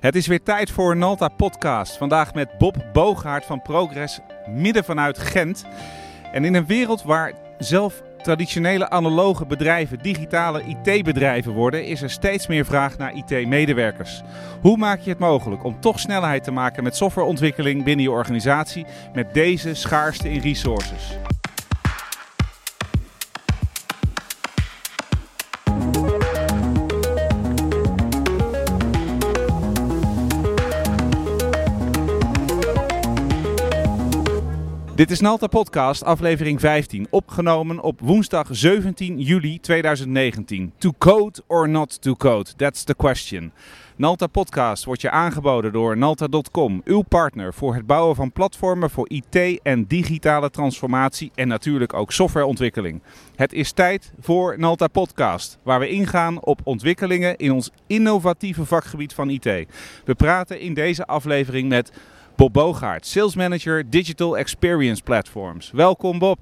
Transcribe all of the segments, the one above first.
Het is weer tijd voor Nalta Podcast. Vandaag met Bob Boogaard van Progress, midden vanuit Gent. En in een wereld waar zelf traditionele analoge bedrijven digitale IT-bedrijven worden, is er steeds meer vraag naar IT-medewerkers. Hoe maak je het mogelijk om toch snelheid te maken met softwareontwikkeling binnen je organisatie met deze schaarste in resources? Dit is Nalta Podcast, aflevering 15, opgenomen op woensdag 17 juli 2019. To code or not to code? That's the question. Nalta Podcast wordt je aangeboden door Nalta.com, uw partner voor het bouwen van platformen voor IT en digitale transformatie en natuurlijk ook softwareontwikkeling. Het is tijd voor Nalta Podcast, waar we ingaan op ontwikkelingen in ons innovatieve vakgebied van IT. We praten in deze aflevering met Bob Boogaard, Sales Manager Digital Experience Platforms. Welkom Bob.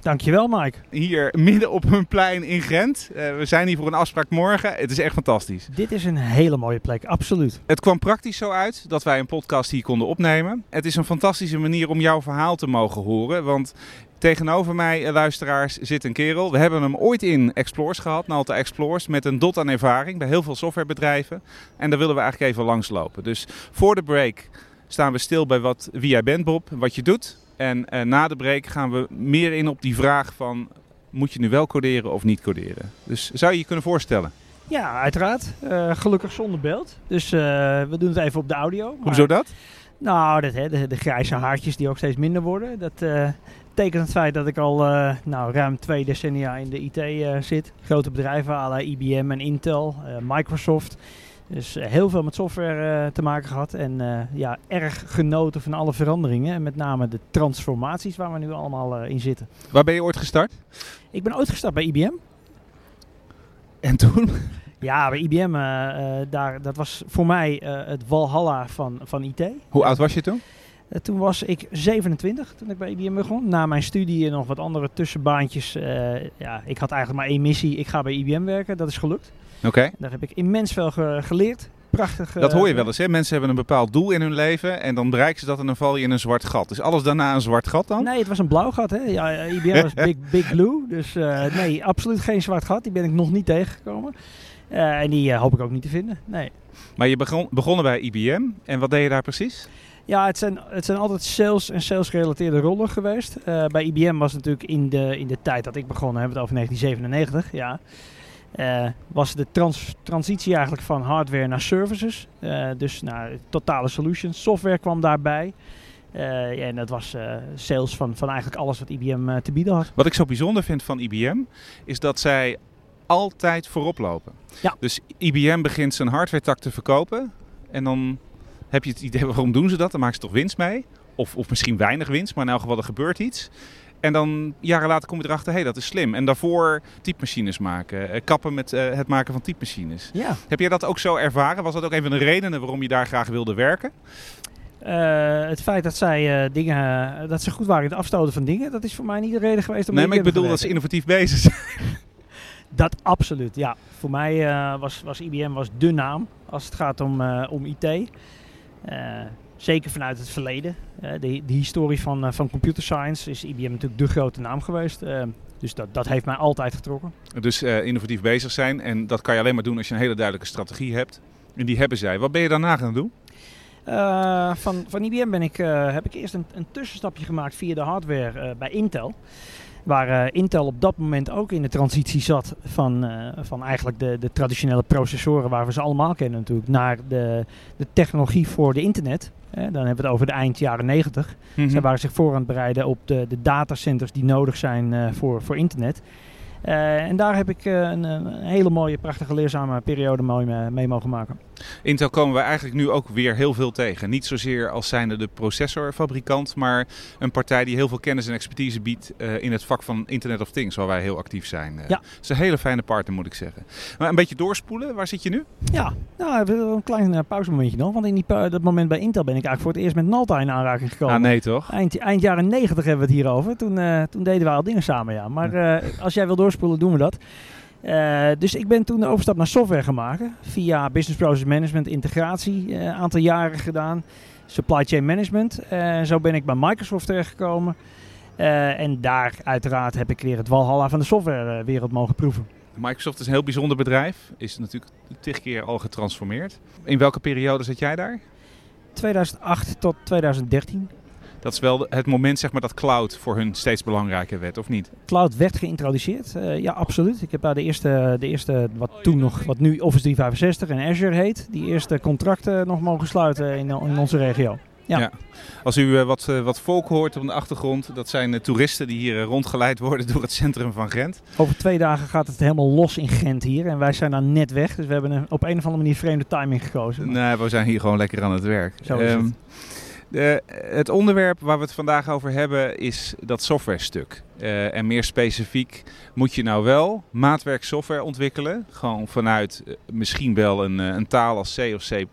Dankjewel Mike. Hier midden op een plein in Gent. Uh, we zijn hier voor een afspraak morgen. Het is echt fantastisch. Dit is een hele mooie plek, absoluut. Het kwam praktisch zo uit dat wij een podcast hier konden opnemen. Het is een fantastische manier om jouw verhaal te mogen horen. Want Tegenover mij, luisteraars, zit een kerel. We hebben hem ooit in Explores gehad, Nalta Explores, met een dot aan ervaring bij heel veel softwarebedrijven. En daar willen we eigenlijk even langslopen. Dus voor de break staan we stil bij wat, wie jij bent, Bob, wat je doet. En uh, na de break gaan we meer in op die vraag van, moet je nu wel coderen of niet coderen? Dus zou je je kunnen voorstellen? Ja, uiteraard. Uh, gelukkig zonder beeld. Dus uh, we doen het even op de audio. Maar... Hoezo dat? Nou, dat, hè, de, de, grijze haartjes die ook steeds minder worden. Dat tekent het feit dat ik al nou, ruim twee decennia in de IT zit. Grote bedrijven, à IBM en Intel, Microsoft. Dus uh, heel veel met software uh, te maken gehad. En uh, ja, erg genoten van alle veranderingen. En met name de transformaties waar we nu allemaal in zitten. Waar ben je ooit gestart? Ik ben ooit gestart bij IBM. En toen? Ja, bij IBM, daar, dat was voor mij het walhalla van, van IT. Hoe oud was je toen? toen was ik 27 toen ik bij IBM begon. Na mijn studie en nog wat andere tussenbaantjes. ja, ik had eigenlijk maar één missie. Ik ga bij IBM werken. Dat is gelukt. Oké. Daar heb ik immens veel ge geleerd. Prachtig. Dat hoor je wel eens, hè? Mensen hebben een bepaald doel in hun leven en dan bereiken ze dat en dan val je in een zwart gat. Is alles daarna een zwart gat dan? Nee, het was een blauw gat, hè? Ja, IBM was big, big blue, dus uh, nee, absoluut geen zwart gat. Die ben ik nog niet tegengekomen. Uh, en die uh, hoop ik ook niet te vinden, nee. Maar je begon, begonnen bij IBM en wat deed je daar precies? Ja, het zijn, het zijn altijd sales en sales gerelateerde rollen geweest. Uh, bij IBM was natuurlijk in de, in de tijd dat ik begon, hebben we het over 1997, ja. Uh, was de trans transitie eigenlijk van hardware naar services. Uh, dus naar totale solutions. Software kwam daarbij. Uh, ja, en dat was sales van, van eigenlijk alles wat IBM te bieden had. Wat ik zo bijzonder vind van IBM is dat zij altijd voorop lopen. Ja. Dus IBM begint zijn hardware tak te verkopen. En dan heb je het idee, waarom doen ze dat? Dan maken ze toch winst mee? Of, of misschien weinig winst, maar in elk geval er gebeurt iets. En dan jaren later kom je erachter, hé, hey, dat is slim. En daarvoor typemachines maken, uh, kappen met uh, het maken van typemachines. Ja. Heb jij dat ook zo ervaren? Was dat ook een van de redenen waarom je daar graag wilde werken? Uh, het feit dat zij dingen, dat ze goed waren in het afstoten van dingen, dat is voor mij niet de reden geweest om. Nee, maar ik bedoel dat ze innovatief bezig zijn. dat absoluut, ja. Voor mij was, was IBM was de naam als het gaat om, om IT. Zeker vanuit het verleden. Uh, de, de, historie van, uh, van computer science is IBM natuurlijk de grote naam geweest. Uh, dus dat, dat heeft mij altijd getrokken. Dus innovatief bezig zijn. En dat kan je alleen maar doen als je een hele duidelijke strategie hebt. En die hebben zij. Wat ben je daarna gaan doen? van, van IBM ben ik, heb ik eerst een, een tussenstapje gemaakt via de hardware bij Intel. Waar uh, Intel op dat moment ook in de transitie zat van, uh, van eigenlijk de, de traditionele processoren waar we ze allemaal kennen natuurlijk, naar de, de technologie voor de internet. Eh, dan hebben we het over de eind jaren 90. Mm -hmm. Zij waren zich voor aan het bereiden op de, de datacenters die nodig zijn voor, voor internet. Uh, en daar heb ik uh, een, een, hele mooie, prachtige, leerzame periode mee, mee, mogen maken. Intel komen we eigenlijk nu ook weer heel veel tegen. Niet zozeer als zijnde de processorfabrikant, maar een partij die heel veel kennis en expertise biedt uh, in het vak van Internet of Things, waar wij heel actief zijn. ja. Het is een hele fijne partner, moet ik zeggen. Maar een beetje doorspoelen, waar zit je nu? Ja, nou, een klein pauzemomentje nog. Want in die, dat moment bij Intel ben ik eigenlijk voor het eerst met Nalta in aanraking gekomen. Ah, nee toch? Eind, eind jaren 90 hebben we het hier over. Toen, toen deden we al dingen samen, ja. Maar als jij wil doorspoelen, doen we dat. Uh, dus ik ben toen de overstap naar software gemaakt. Via Business Process Management, integratie, een uh, aantal jaren gedaan. Supply Chain Management. Uh, zo ben ik bij Microsoft terechtgekomen. en daar uiteraard heb ik weer het walhalla van de softwarewereld mogen proeven. Microsoft is een heel bijzonder bedrijf. Is natuurlijk tig keer al getransformeerd. In welke periode zat jij daar? 2008 tot 2013. Dat is wel het moment zeg maar, dat cloud voor hun steeds belangrijker werd, of niet? Cloud werd geïntroduceerd, uh, ja absoluut. Ik heb daar de eerste, de eerste wat toen nog, wat nu Office 365 en Azure heet, die eerste contracten nog mogen sluiten in, in onze regio. Ja. ja. Als u uh, wat, uh, wat volk hoort op de achtergrond, dat zijn toeristen die hier rondgeleid worden door het centrum van Gent. Over twee dagen gaat het helemaal los in Gent hier en wij zijn dan net weg. Dus we hebben een, op een of andere manier vreemde timing gekozen. Nee, we zijn hier gewoon lekker aan het werk. Zo is um, het. Het onderwerp waar we het vandaag over hebben is dat software stuk. Uh, en meer specifiek, moet je nou wel maatwerk software ontwikkelen? Gewoon vanuit uh, misschien wel een, een, taal als C of C++.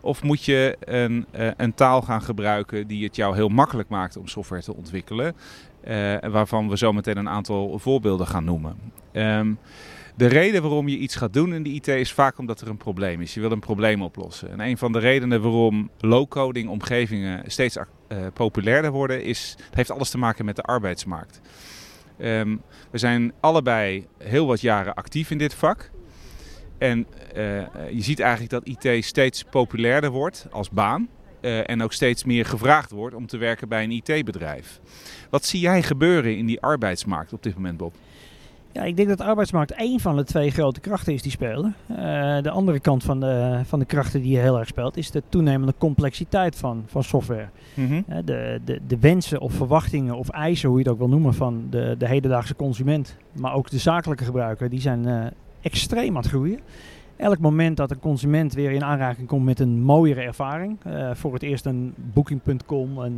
Of moet je een, een, taal gaan gebruiken die het jou heel makkelijk maakt om software te ontwikkelen? Waarvan we zo meteen een aantal voorbeelden gaan noemen. Um, de reden waarom je iets gaat doen in de IT is vaak omdat er een probleem is. Je wil een probleem oplossen. En een van de redenen waarom low-coding omgevingen steeds uh, populairder worden, is, het heeft alles te maken met de arbeidsmarkt. Um, we zijn allebei heel wat jaren actief in dit vak. En uh, je ziet eigenlijk dat IT steeds populairder wordt als baan. Uh, en ook steeds meer gevraagd wordt om te werken bij een IT-bedrijf. Wat zie jij gebeuren in die arbeidsmarkt op dit moment, Bob? Ja, ik denk dat de arbeidsmarkt één van de twee grote krachten is die spelen. Uh, de andere kant van de, van de krachten die heel erg speelt, is de toenemende complexiteit van, van software. Mm -hmm. uh, de, de, de wensen of verwachtingen of eisen, hoe je het ook wil noemen, van de, de hedendaagse consument, maar ook de zakelijke gebruiker, die zijn uh, extreem aan het groeien. Elk moment dat een consument weer in aanraking komt met een mooiere ervaring, voor het eerst een booking.com en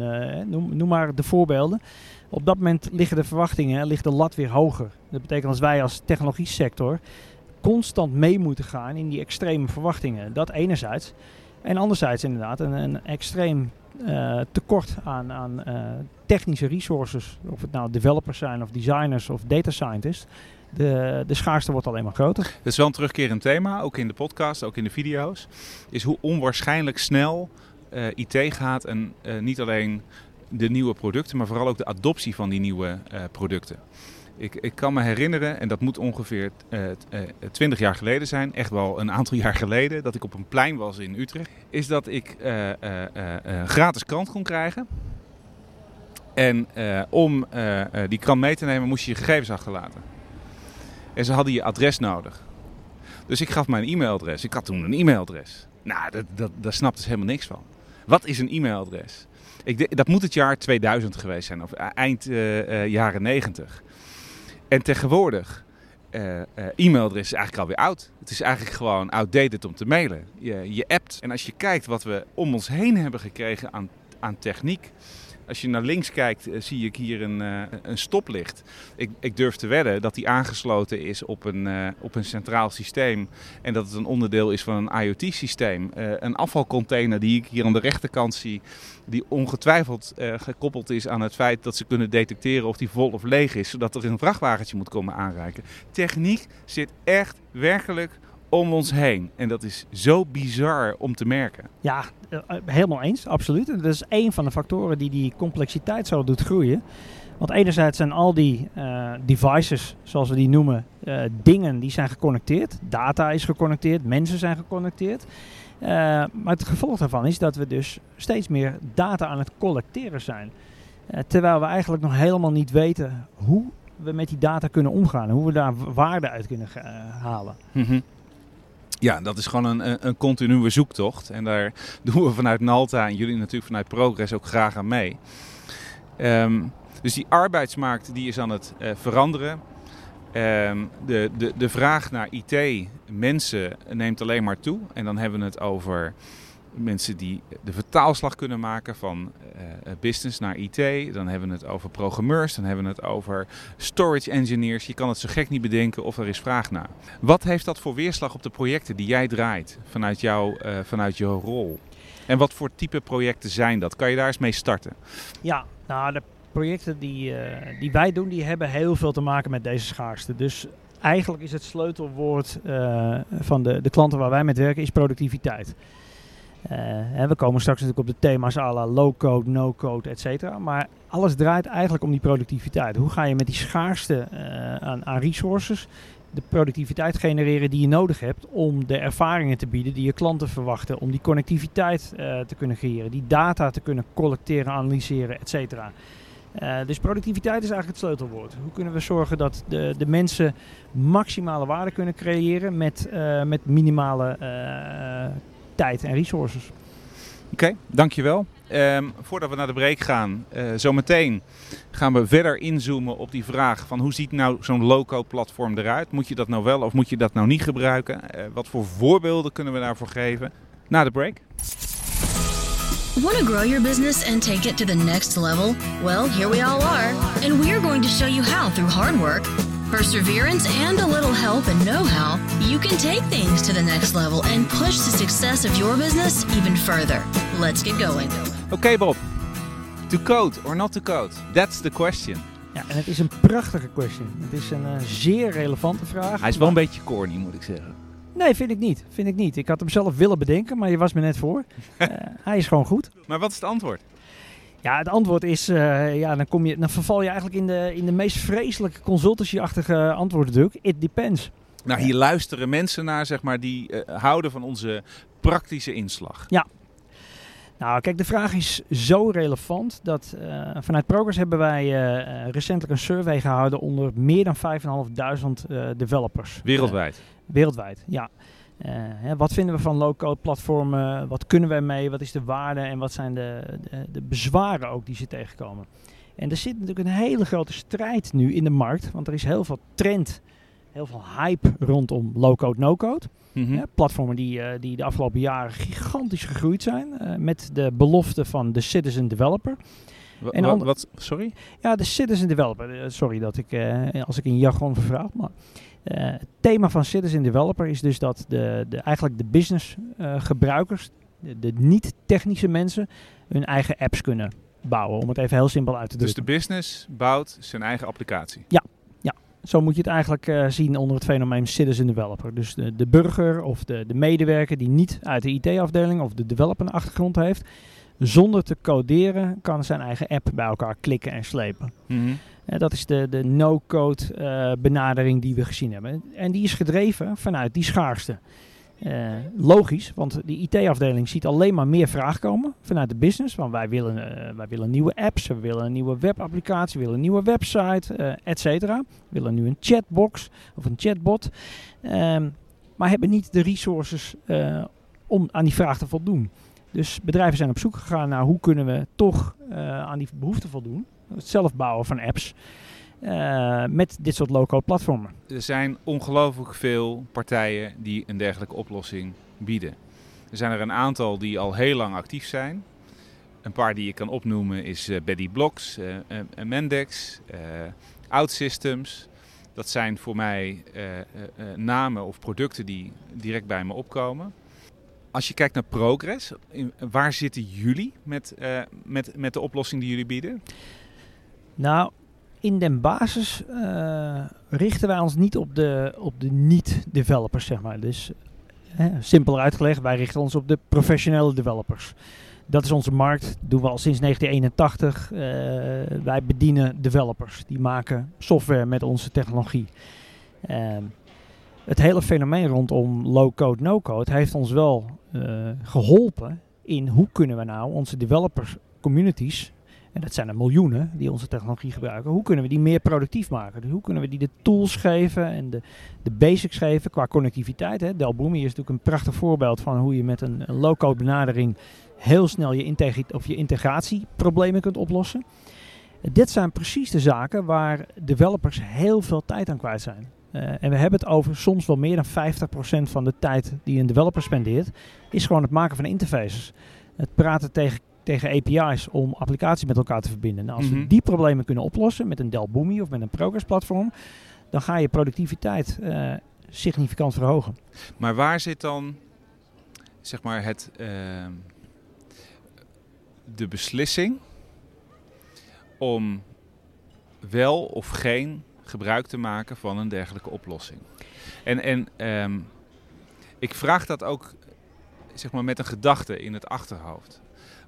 noem, noem maar de voorbeelden op dat moment liggen de verwachtingen, ligt de lat weer hoger. Dat betekent als wij als technologie sector constant mee moeten gaan in die extreme verwachtingen. Dat enerzijds. En anderzijds inderdaad een, een extreem tekort aan, aan technische resources. Of het nou developers zijn of designers of data scientists. De, de schaarste wordt alleen maar groter. Dat is wel een terugkerend thema, ook in de podcast, ook in de video's. Is hoe onwaarschijnlijk snel uh, IT gaat en niet alleen de nieuwe producten, maar vooral ook de adoptie van die nieuwe uh, producten. Ik, ik, kan me herinneren, en dat moet ongeveer 20 jaar geleden zijn, echt wel een aantal jaar geleden, dat ik op een plein was in Utrecht, is dat ik een gratis krant kon krijgen. En om die krant mee te nemen moest je je gegevens achterlaten. En ze hadden je adres nodig. Dus ik gaf mijn e-mailadres. Ik had toen een e-mailadres. Nou, dat, dat, daar snapte ze helemaal niks van. Wat is een e-mailadres? Ik, dat moet het jaar 2000 geweest zijn, of e-, eind uh, uh, jaren 90. En tegenwoordig, e-mailadres is eigenlijk alweer oud. Het is eigenlijk gewoon outdated om te mailen. Je, je appt. En als je kijkt wat we om ons heen hebben gekregen aan, aan techniek. Als je naar links kijkt, uh, zie ik hier een, uh, een stoplicht. Ik, ik, durf te wedden dat die aangesloten is op een, uh, op een centraal systeem. En dat het een onderdeel is van een IoT-systeem. een afvalcontainer die ik hier aan de rechterkant zie. Die ongetwijfeld gekoppeld is aan het feit dat ze kunnen detecteren of die vol of leeg is. Zodat er een vrachtwagentje moet komen aanreiken. Techniek zit echt werkelijk om ons heen. En dat is zo bizar om te merken. Ja, eh, helemaal eens, absoluut. Dat is één van de factoren die die complexiteit zo doet groeien. Want enerzijds zijn al die uh, devices, zoals we die noemen, uh, dingen die zijn geconnecteerd. Data is geconnecteerd, mensen zijn geconnecteerd. Uh, maar het gevolg daarvan is dat we dus steeds meer data aan het collecteren zijn. terwijl we eigenlijk nog helemaal niet weten hoe we met die data kunnen omgaan. Hoe we daar waarde uit kunnen halen. Mm -hmm. Ja, dat is gewoon een, een continue zoektocht. En daar doen we vanuit Nalta en jullie natuurlijk vanuit Progress ook graag aan mee. Um, dus die arbeidsmarkt die is aan het uh, veranderen. Um, de, de, de vraag naar IT, mensen, neemt alleen maar toe. En dan hebben we het over mensen die de vertaalslag kunnen maken van uh, business naar IT. Dan hebben we het over programmeurs, dan hebben we het over storage engineers. Je kan het zo gek niet bedenken of er is vraag naar. Wat heeft dat voor weerslag op de projecten die jij draait vanuit, jou, uh, vanuit jouw rol? En wat voor type projecten zijn dat? Kan je daar eens mee starten? Ja, nou de projecten die, die wij doen, die hebben heel veel te maken met deze schaarste. Dus eigenlijk is het sleutelwoord van de, de klanten waar wij met werken, is productiviteit. Uh, we komen straks natuurlijk op de thema's à la low-code, no-code, et cetera. Maar alles draait eigenlijk om die productiviteit. Hoe ga je met die schaarste uh, aan, aan resources de productiviteit genereren die je nodig hebt om de ervaringen te bieden die je klanten verwachten, om die connectiviteit uh, te kunnen creëren, die data te kunnen collecteren, analyseren, et cetera. Dus productiviteit is eigenlijk het sleutelwoord. Hoe kunnen we zorgen dat de, de mensen maximale waarde kunnen creëren met, uh, met minimale tijd en resources? Oké, okay, dankjewel. Um, voordat we naar de break gaan, uh, zometeen gaan we verder inzoomen op die vraag van hoe ziet nou zo'n low-code platform eruit? Moet je dat nou wel of moet je dat nou niet gebruiken? Uh, wat voor voorbeelden kunnen we daarvoor geven? Na de break. Want to grow your business and take it to the next level? Well, here we all are, and we're going to show you how through hard work perseverance, and a little help and know how, you can take things to the next level and push the success of your business even further. Let's get going. Oké, okay, Bob. To code or not to code? That's the question. Ja, en het is een prachtige question. Het is een uh, zeer relevante vraag. Hij is wel een beetje corny, moet ik zeggen. Nee, vind ik niet. Vind ik niet. Ik had hem zelf willen bedenken, maar je was me net voor. uh, hij is gewoon goed. Maar wat is het antwoord? Ja, het antwoord is, uh, ja, dan, kom je, dan verval je eigenlijk in de, in de meest vreselijke consultancy-achtige antwoorden It depends. Nou, hier luisteren mensen naar, zeg maar, die uh, houden van onze praktische inslag. Ja. Nou, kijk, de vraag is zo relevant dat uh, vanuit Progress hebben wij recentelijk een survey gehouden onder meer dan 5.500 developers. Wereldwijd? wereldwijd, ja. Hè, wat vinden we van low-code platformen? Wat kunnen wij mee? Wat is de waarde? En wat zijn de, de, de, bezwaren ook die ze tegenkomen? En er zit natuurlijk een hele grote strijd nu in de markt. Want er is heel veel trend, heel veel hype rondom low-code, no-code. Mm -hmm. platformen die, uh, die de afgelopen jaren gigantisch gegroeid zijn. Uh, met de belofte van de citizen developer. En wat, wat, sorry? Ja, de citizen developer. Sorry dat ik, als ik in jargon vervraag. Maar uh, het thema van Citizen Developer is dus dat de, de, eigenlijk de business uh, gebruikers, de, de niet-technische mensen, hun eigen apps kunnen bouwen. Om het even heel simpel uit te drukken. Dus de business bouwt zijn eigen applicatie? Ja, ja. zo moet je het eigenlijk uh, zien onder het fenomeen Citizen Developer. Dus de, de burger of de, de medewerker die niet uit de IT-afdeling of de developer achtergrond heeft, zonder te coderen kan zijn eigen app bij elkaar klikken en slepen. Mm -hmm. Uh, dat is de, de no-code uh, benadering die we gezien hebben. En die is gedreven vanuit die schaarste. Uh, logisch, want de IT-afdeling ziet alleen maar meer vraag komen vanuit de business. Want wij willen, wij willen nieuwe apps, we willen een nieuwe webapplicatie, we willen een nieuwe website, et cetera. We willen nu een chatbox of een chatbot. Ehm, maar hebben niet de resources om aan die vraag te voldoen. Dus bedrijven zijn op zoek gegaan naar hoe kunnen we toch aan die behoefte voldoen het zelf bouwen van apps. Uh, met dit soort low-code platformen. Er zijn ongelooflijk veel partijen die een dergelijke oplossing bieden. Er zijn er een aantal die al heel lang actief zijn. Een paar die je kan opnoemen is uh, Betty Blocks, Mendex, OutSystems. Dat zijn voor mij namen of producten die direct bij me opkomen. Als je kijkt naar Progress, waar zitten jullie met, met, met de oplossing die jullie bieden? Nou, in den basis uh, richten wij ons niet op de, op de niet-developers, zeg maar. Dus eh, simpeler uitgelegd, wij richten ons op de professionele developers. Dat is onze markt, doen we al sinds 1981. Uh, wij bedienen developers, die maken software met onze technologie. Uh, het hele fenomeen rondom low-code, no-code heeft ons wel geholpen in hoe kunnen we nou onze developers communities en dat zijn er miljoenen die onze technologie gebruiken. Hoe kunnen we die meer productief maken? Dus hoe kunnen we die de tools geven en de, de basics geven qua connectiviteit? Hè? Delboomi is natuurlijk een prachtig voorbeeld van hoe je met een, een low-code benadering heel snel je, integri of je integratieproblemen kunt oplossen. Dit zijn precies de zaken waar developers heel veel tijd aan kwijt zijn. Uh, en we hebben het over soms wel meer dan 50% van de tijd die een developer spendeert, is gewoon het maken van interfaces. Het praten tegen tegen API's om applicaties met elkaar te verbinden. Nou, als we mhm. die problemen kunnen oplossen met een Dell Boomi of met een Progress platform, dan ga je productiviteit uh, significant verhogen. Maar waar zit dan zeg maar het, uh, de beslissing om wel of geen gebruik te maken van een dergelijke oplossing. En, en ehm, ik vraag dat ook zeg maar, met een gedachte in het achterhoofd.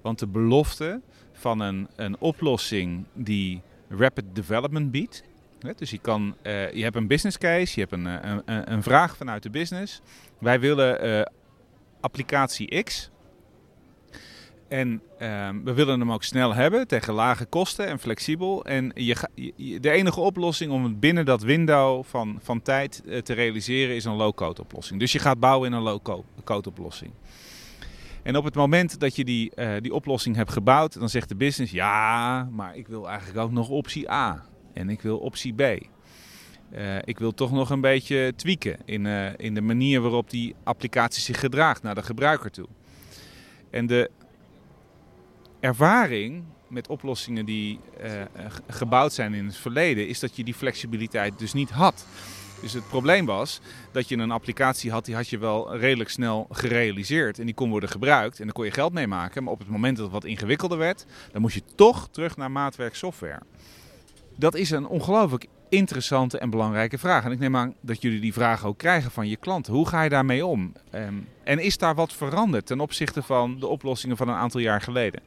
Want de belofte van een, een oplossing die rapid development biedt. Dus je, kan, eh, je hebt een business case, je hebt een, eh, een, een vraag vanuit de business. Wij willen uh, applicatie X. En ehm, we willen hem ook snel hebben tegen lage kosten en flexibel. En je, de enige oplossing om het binnen dat window van, van tijd te realiseren is een low-code oplossing. Dus je gaat bouwen in een low-code oplossing. En op het moment dat je die, uh, die oplossing hebt gebouwd, dan zegt de business: ja, maar ik wil eigenlijk ook nog optie A en ik wil optie B. Uh, ik wil toch nog een beetje tweaken in, in de manier waarop die applicatie zich gedraagt naar de gebruiker toe. En de ervaring met oplossingen die gebouwd zijn in het verleden, is dat je die flexibiliteit dus niet had. Dus het probleem was dat je een applicatie had, die had je wel redelijk snel gerealiseerd. En die kon worden gebruikt en daar kon je geld mee maken. Maar op het moment dat het wat ingewikkelder werd, dan moest je toch terug naar maatwerk software. Dat is een ongelooflijk interessante en belangrijke vraag. En ik neem aan dat jullie die vraag ook krijgen van je klanten. Hoe ga je daarmee om? Um, en is daar wat veranderd ten opzichte van de oplossingen van een aantal jaar geleden?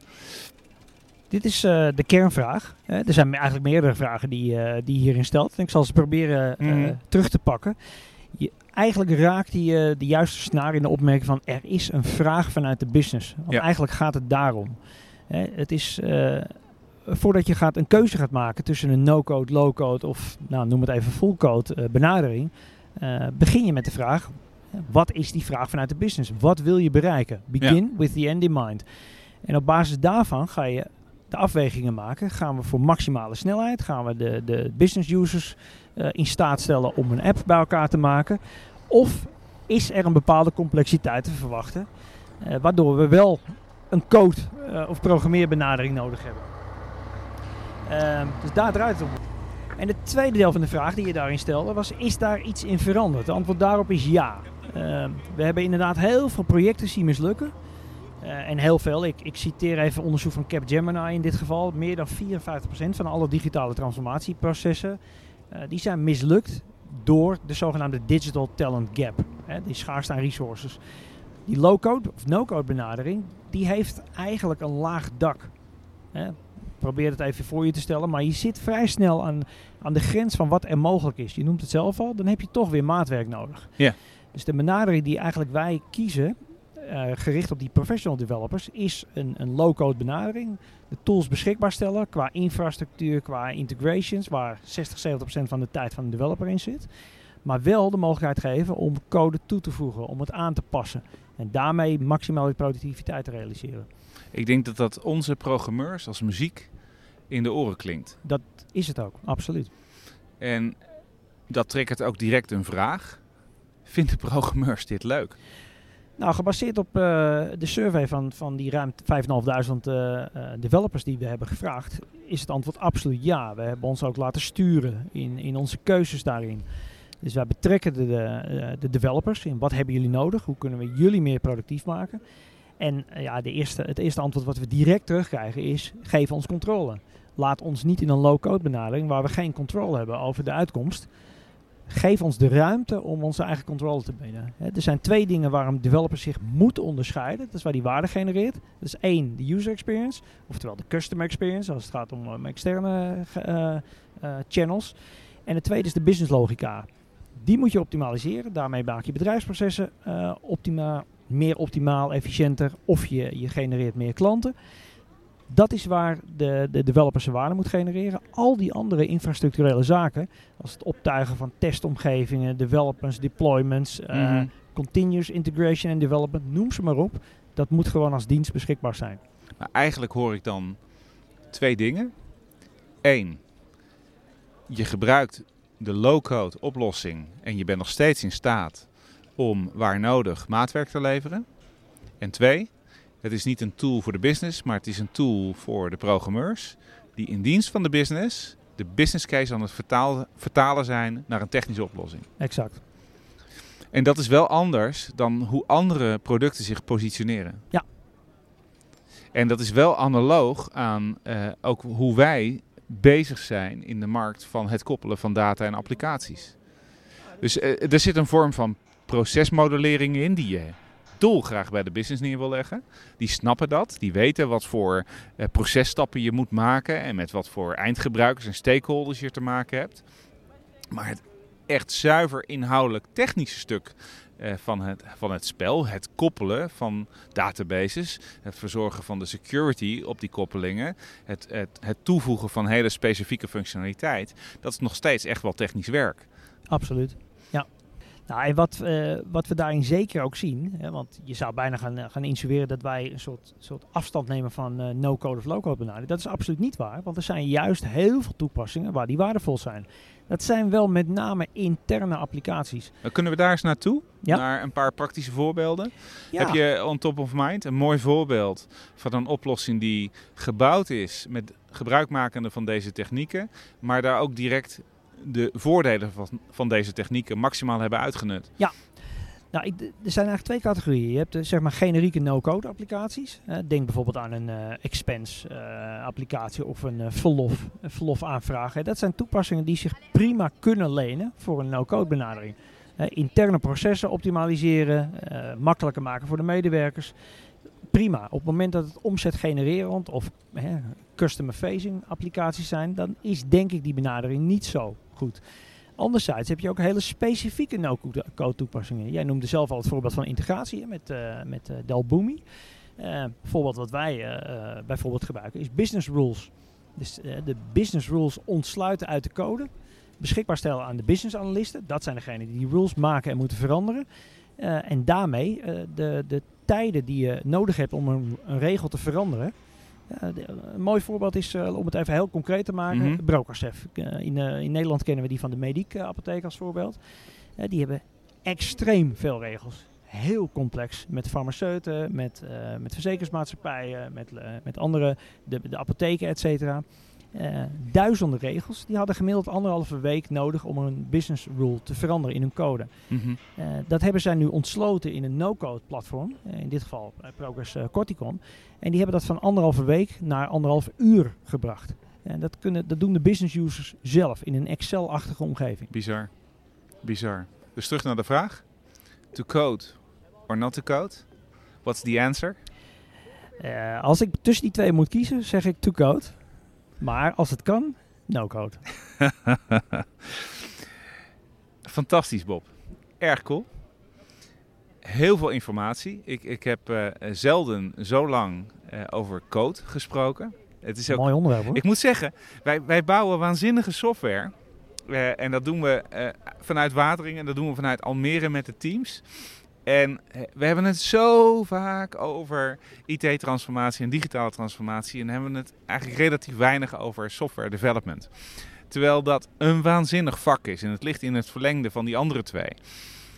Dit is uh, de kernvraag. Uh, er zijn eigenlijk meerdere vragen die, uh, die je hierin stelt. En ik zal ze proberen mm. terug te pakken. Je, eigenlijk raakt je de juiste snaar in de opmerking van er is een vraag vanuit de business. Want ja. eigenlijk gaat het daarom. het is voordat je gaat een keuze gaat maken tussen een no-code, low-code of nou, noem het even full-code benadering, begin je met de vraag: wat is die vraag vanuit de business? Wat wil je bereiken? Begin ja. with the end in mind. En op basis daarvan ga je de afwegingen maken. Gaan we voor maximale snelheid? Gaan we de, de business users uh, in staat stellen om een app bij elkaar te maken? Of is er een bepaalde complexiteit te verwachten, uh, waardoor we wel een code uh, of programmeerbenadering nodig hebben? Ehm, dus daar draait het om. En het tweede deel van de vraag die je daarin stelde was: is daar iets in veranderd? Het antwoord daarop is ja. Ehm, we hebben inderdaad heel veel projecten zien mislukken. Uh, en heel veel. Ik, ik, citeer even onderzoek van Capgemini in dit geval. Meer dan 54% van alle digitale transformatieprocessen uh, die zijn mislukt door de zogenaamde digital talent gap. Hè, die schaarste aan resources. Die low-code of no-code benadering, die heeft eigenlijk een laag dak. Hè. Probeer het even voor je te stellen, maar je zit vrij snel aan, aan de grens van wat er mogelijk is. Je noemt het zelf al, dan heb je toch weer maatwerk nodig. Ja. Dus de benadering die eigenlijk wij kiezen, uh, gericht op die professional developers is een, een low-code benadering. De tools beschikbaar stellen qua infrastructuur, qua integrations, waar 60, 70% van de tijd van de developer in zit. Maar wel de mogelijkheid geven om code toe te voegen, om het aan te passen. En daarmee maximale productiviteit te realiseren. Ik denk dat dat onze programmeurs als muziek in de oren klinkt. Dat is het ook, absoluut. En dat triggert ook direct een vraag. Vinden programmeurs dit leuk? Nou, gebaseerd op uh, de survey van, van die ruim 5.500 uh, developers die we hebben gevraagd, is het antwoord absoluut ja. We hebben ons ook laten sturen in, in onze keuzes daarin. Dus wij betrekken de, de, de developers in wat hebben jullie nodig, hoe kunnen we jullie meer productief maken. En uh, ja, de eerste, het eerste antwoord wat we direct terugkrijgen is, geef ons controle. Laat ons niet in een low-code benadering waar we geen controle hebben over de uitkomst geef ons de ruimte om onze eigen controle te bieden. er zijn twee dingen waarom developers zich moeten onderscheiden. Dat is waar die waarde genereert. Dat is één, de user experience, oftewel de customer experience, als het gaat om, om externe channels. En het tweede is de business logica. Die moet je optimaliseren. Daarmee maak je bedrijfsprocessen uh, optima, meer optimaal, efficiënter of je, je genereert meer klanten. Dat is waar de, de developer zijn waarde moet genereren. Al die andere infrastructurele zaken, als het optuigen van testomgevingen, developments, deployments, mm -hmm. uh, continuous integration en development, noem ze maar op. Dat moet gewoon als dienst beschikbaar zijn. Maar eigenlijk hoor ik dan twee dingen. Eén, je gebruikt de low-code oplossing en je bent nog steeds in staat om waar nodig maatwerk te leveren. En twee, het is niet een tool voor de business, maar het is een tool voor de programmeurs die in dienst van de business de business case aan het vertalen, vertalen zijn naar een technische oplossing. Exact. En dat is wel anders dan hoe andere producten zich positioneren. Ja. En dat is wel analoog aan uh, ook hoe wij bezig zijn in de markt van het koppelen van data en applicaties. Dus eh, er zit een vorm van procesmodellering in die je dolgraag bij de business neer wil leggen. Die snappen dat, die weten wat voor eh, processtappen je moet maken en met wat voor eindgebruikers en stakeholders je te maken hebt. Maar het echt zuiver inhoudelijk technische stuk van, het, van het spel, het koppelen van databases, het verzorgen van de security op die koppelingen, het, het, het toevoegen van hele specifieke functionaliteit, dat is nog steeds echt wel technisch werk. Absoluut. Nou, en wat, eh, wat we daarin zeker ook zien, hè, want je zou bijna gaan, eh, gaan insinueren dat wij een soort, soort afstand nemen van eh, no-code of low-code benadering. Dat is absoluut niet waar, want er zijn juist heel veel toepassingen waar die waardevol zijn. Dat zijn wel met name interne applicaties. Dan kunnen we daar eens naartoe? Ja. Naar een paar praktische voorbeelden. Ja. Heb je on top of mind een mooi voorbeeld van een oplossing die gebouwd is met gebruikmakende van deze technieken, maar daar ook direct de voordelen van, van deze technieken maximaal hebben uitgenut? Nou, ik, er zijn eigenlijk twee categorieën. Je hebt eh, zeg maar generieke no-code applicaties. Eh, denk bijvoorbeeld aan een eh, expense applicatie of een eh, verlof, verlof aanvragen. Dat zijn toepassingen die zich prima kunnen lenen voor een no-code benadering. Interne processen optimaliseren, makkelijker maken voor de medewerkers. Prima. Op het moment dat het omzet genererend of customer facing applicaties zijn, dan is denk ik die benadering niet zo goed. Anderzijds heb je ook hele specifieke no-code toepassingen. Jij noemde zelf al het voorbeeld van integratie met, eh met eh, Delboomi. Eh voorbeeld wat wij bijvoorbeeld gebruiken is business rules. Dus de business rules ontsluiten uit de code. Beschikbaar stellen aan de business analisten. Dat zijn degenen die die rules maken en moeten veranderen. En daarmee de, de tijden die je nodig hebt om een regel te veranderen. De- een mooi voorbeeld is, eh, om het even heel concreet te maken. Eh, in, eh, in Nederland kennen we die van de Mediek eh, apotheek als voorbeeld. Eh, die hebben extreem veel regels. Heel complex. Met farmaceuten, met, eh, met verzekeringsmaatschappijen, met, eh, met andere, de, de apotheken, et cetera. Eh, duizenden regels. Die hadden gemiddeld anderhalve week nodig om een business rule te veranderen in hun code. Mhm. Eh, dat hebben zij nu ontsloten in een no-code platform. Eh, in dit geval Progress Corticon. En die hebben dat van anderhalve week naar anderhalf uur gebracht. En dat, kunnen, dat doen de business users zelf in een Excel-achtige omgeving. Bizar. Bizar. Dus terug naar de vraag. To code or not to code? What's the answer? Als ik tussen die twee moet kiezen, zeg ik to code. Maar als het kan, no code. Fantastisch, Bob. Erg cool. Heel veel informatie. Ik, ik heb eh, zelden zo lang eh, over code gesproken. Het is ook Mooi onderwerp hoor. Ik moet zeggen, wij, wij bouwen waanzinnige software. Eh, en dat doen we vanuit Watering en dat doen we vanuit Almere met de teams. En eh, we hebben het zo vaak over IT-transformatie en digitale transformatie. En hebben we het eigenlijk relatief weinig over software development. Terwijl dat een waanzinnig vak is. En het ligt in het verlengde van die andere twee.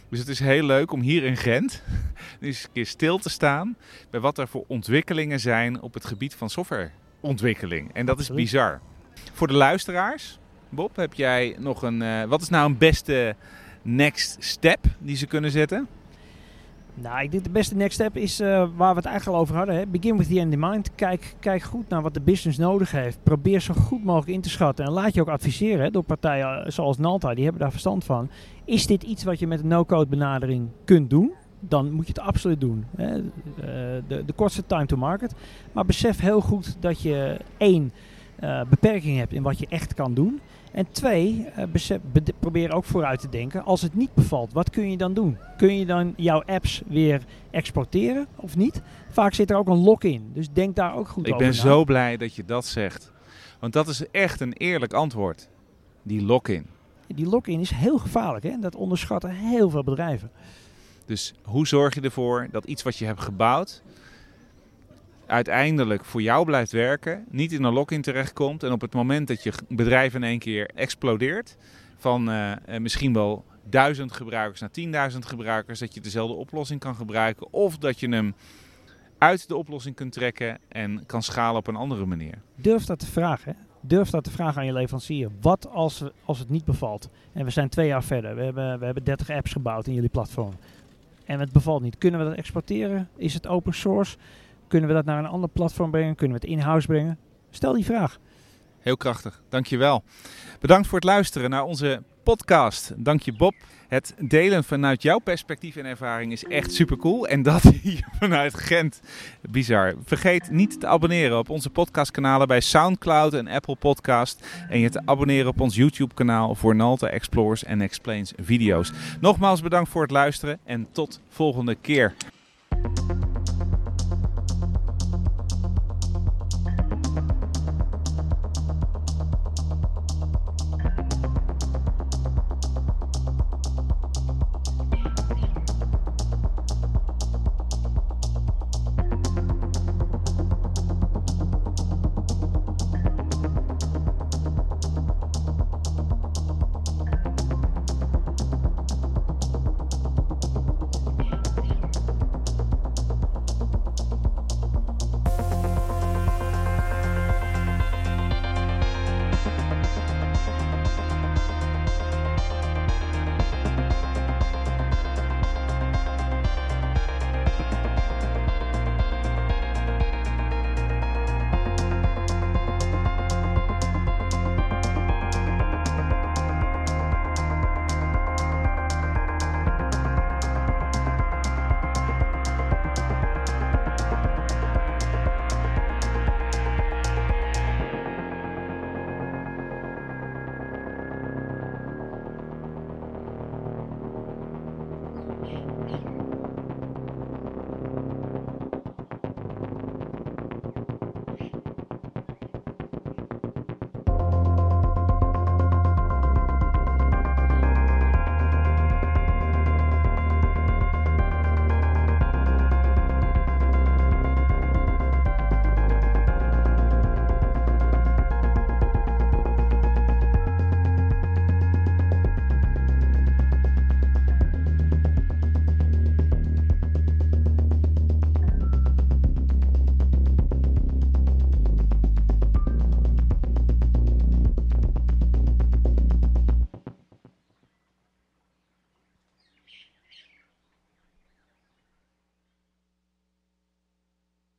Dus het is heel leuk om hier in Gent eens een keer stil te staan bij wat er voor ontwikkelingen zijn op het gebied van softwareontwikkeling. En dat is bizar. Voor de luisteraars, Bob, heb jij nog een. eh, wat is nou een beste next step die ze kunnen zetten? Nou, ik denk de beste next step is eh, waar we het eigenlijk al over hadden. Hè. Begin with the end in mind. Kijk, kijk goed naar wat de business nodig heeft. Probeer zo goed mogelijk in te schatten. En laat je ook adviseren hè, door partijen eh, zoals Nalta. Die hebben daar verstand van. Is dit iets wat je met een no-code benadering kunt doen? Dan moet je het absoluut doen. Hè. Eh, de, de kortste time to market. Maar besef heel goed dat je één eh, beperking hebt in wat je echt kan doen. En twee, bede- probeer ook vooruit te denken. Als het niet bevalt, wat kun je dan doen? Kun je dan jouw apps weer exporteren of niet? Vaak zit er ook een lock in. Dus denk daar ook goed Ik over ben na. zo blij dat je dat zegt. Want dat is echt een eerlijk antwoord. Die lock-in. Die lock-in is heel gevaarlijk. Hè? En dat onderschatten heel veel bedrijven. Dus hoe zorg je ervoor dat iets wat je hebt gebouwd uiteindelijk voor jou blijft werken, niet in een lock-in terechtkomt en op het moment dat je bedrijf in één keer explodeert van eh, eh, misschien wel duizend gebruikers naar 10.000 gebruikers, dat je dezelfde oplossing kan gebruiken of dat je hem uit de oplossing kunt trekken en kan schalen op een andere manier. Durf dat te vragen. Durf dat te vragen aan je leverancier. Wat als, als het niet bevalt? En we zijn twee jaar verder. We hebben, we hebben 30 apps gebouwd in jullie platform. En het bevalt niet. Kunnen we dat exporteren? Is het open source? Kunnen we dat naar een ander platform brengen? Kunnen we het in-house brengen? Stel die vraag. Heel krachtig, dankjewel. Bedankt voor het luisteren naar onze podcast. Dank je Bob. Het delen vanuit jouw perspectief en ervaring is echt super cool. En dat hier vanuit Gent. Bizar. Vergeet niet te abonneren op onze podcastkanalen bij Soundcloud en Apple Podcast. En je te abonneren op ons YouTube kanaal voor Nalta Explores en Explains video's. Nogmaals bedankt voor het luisteren en tot volgende keer.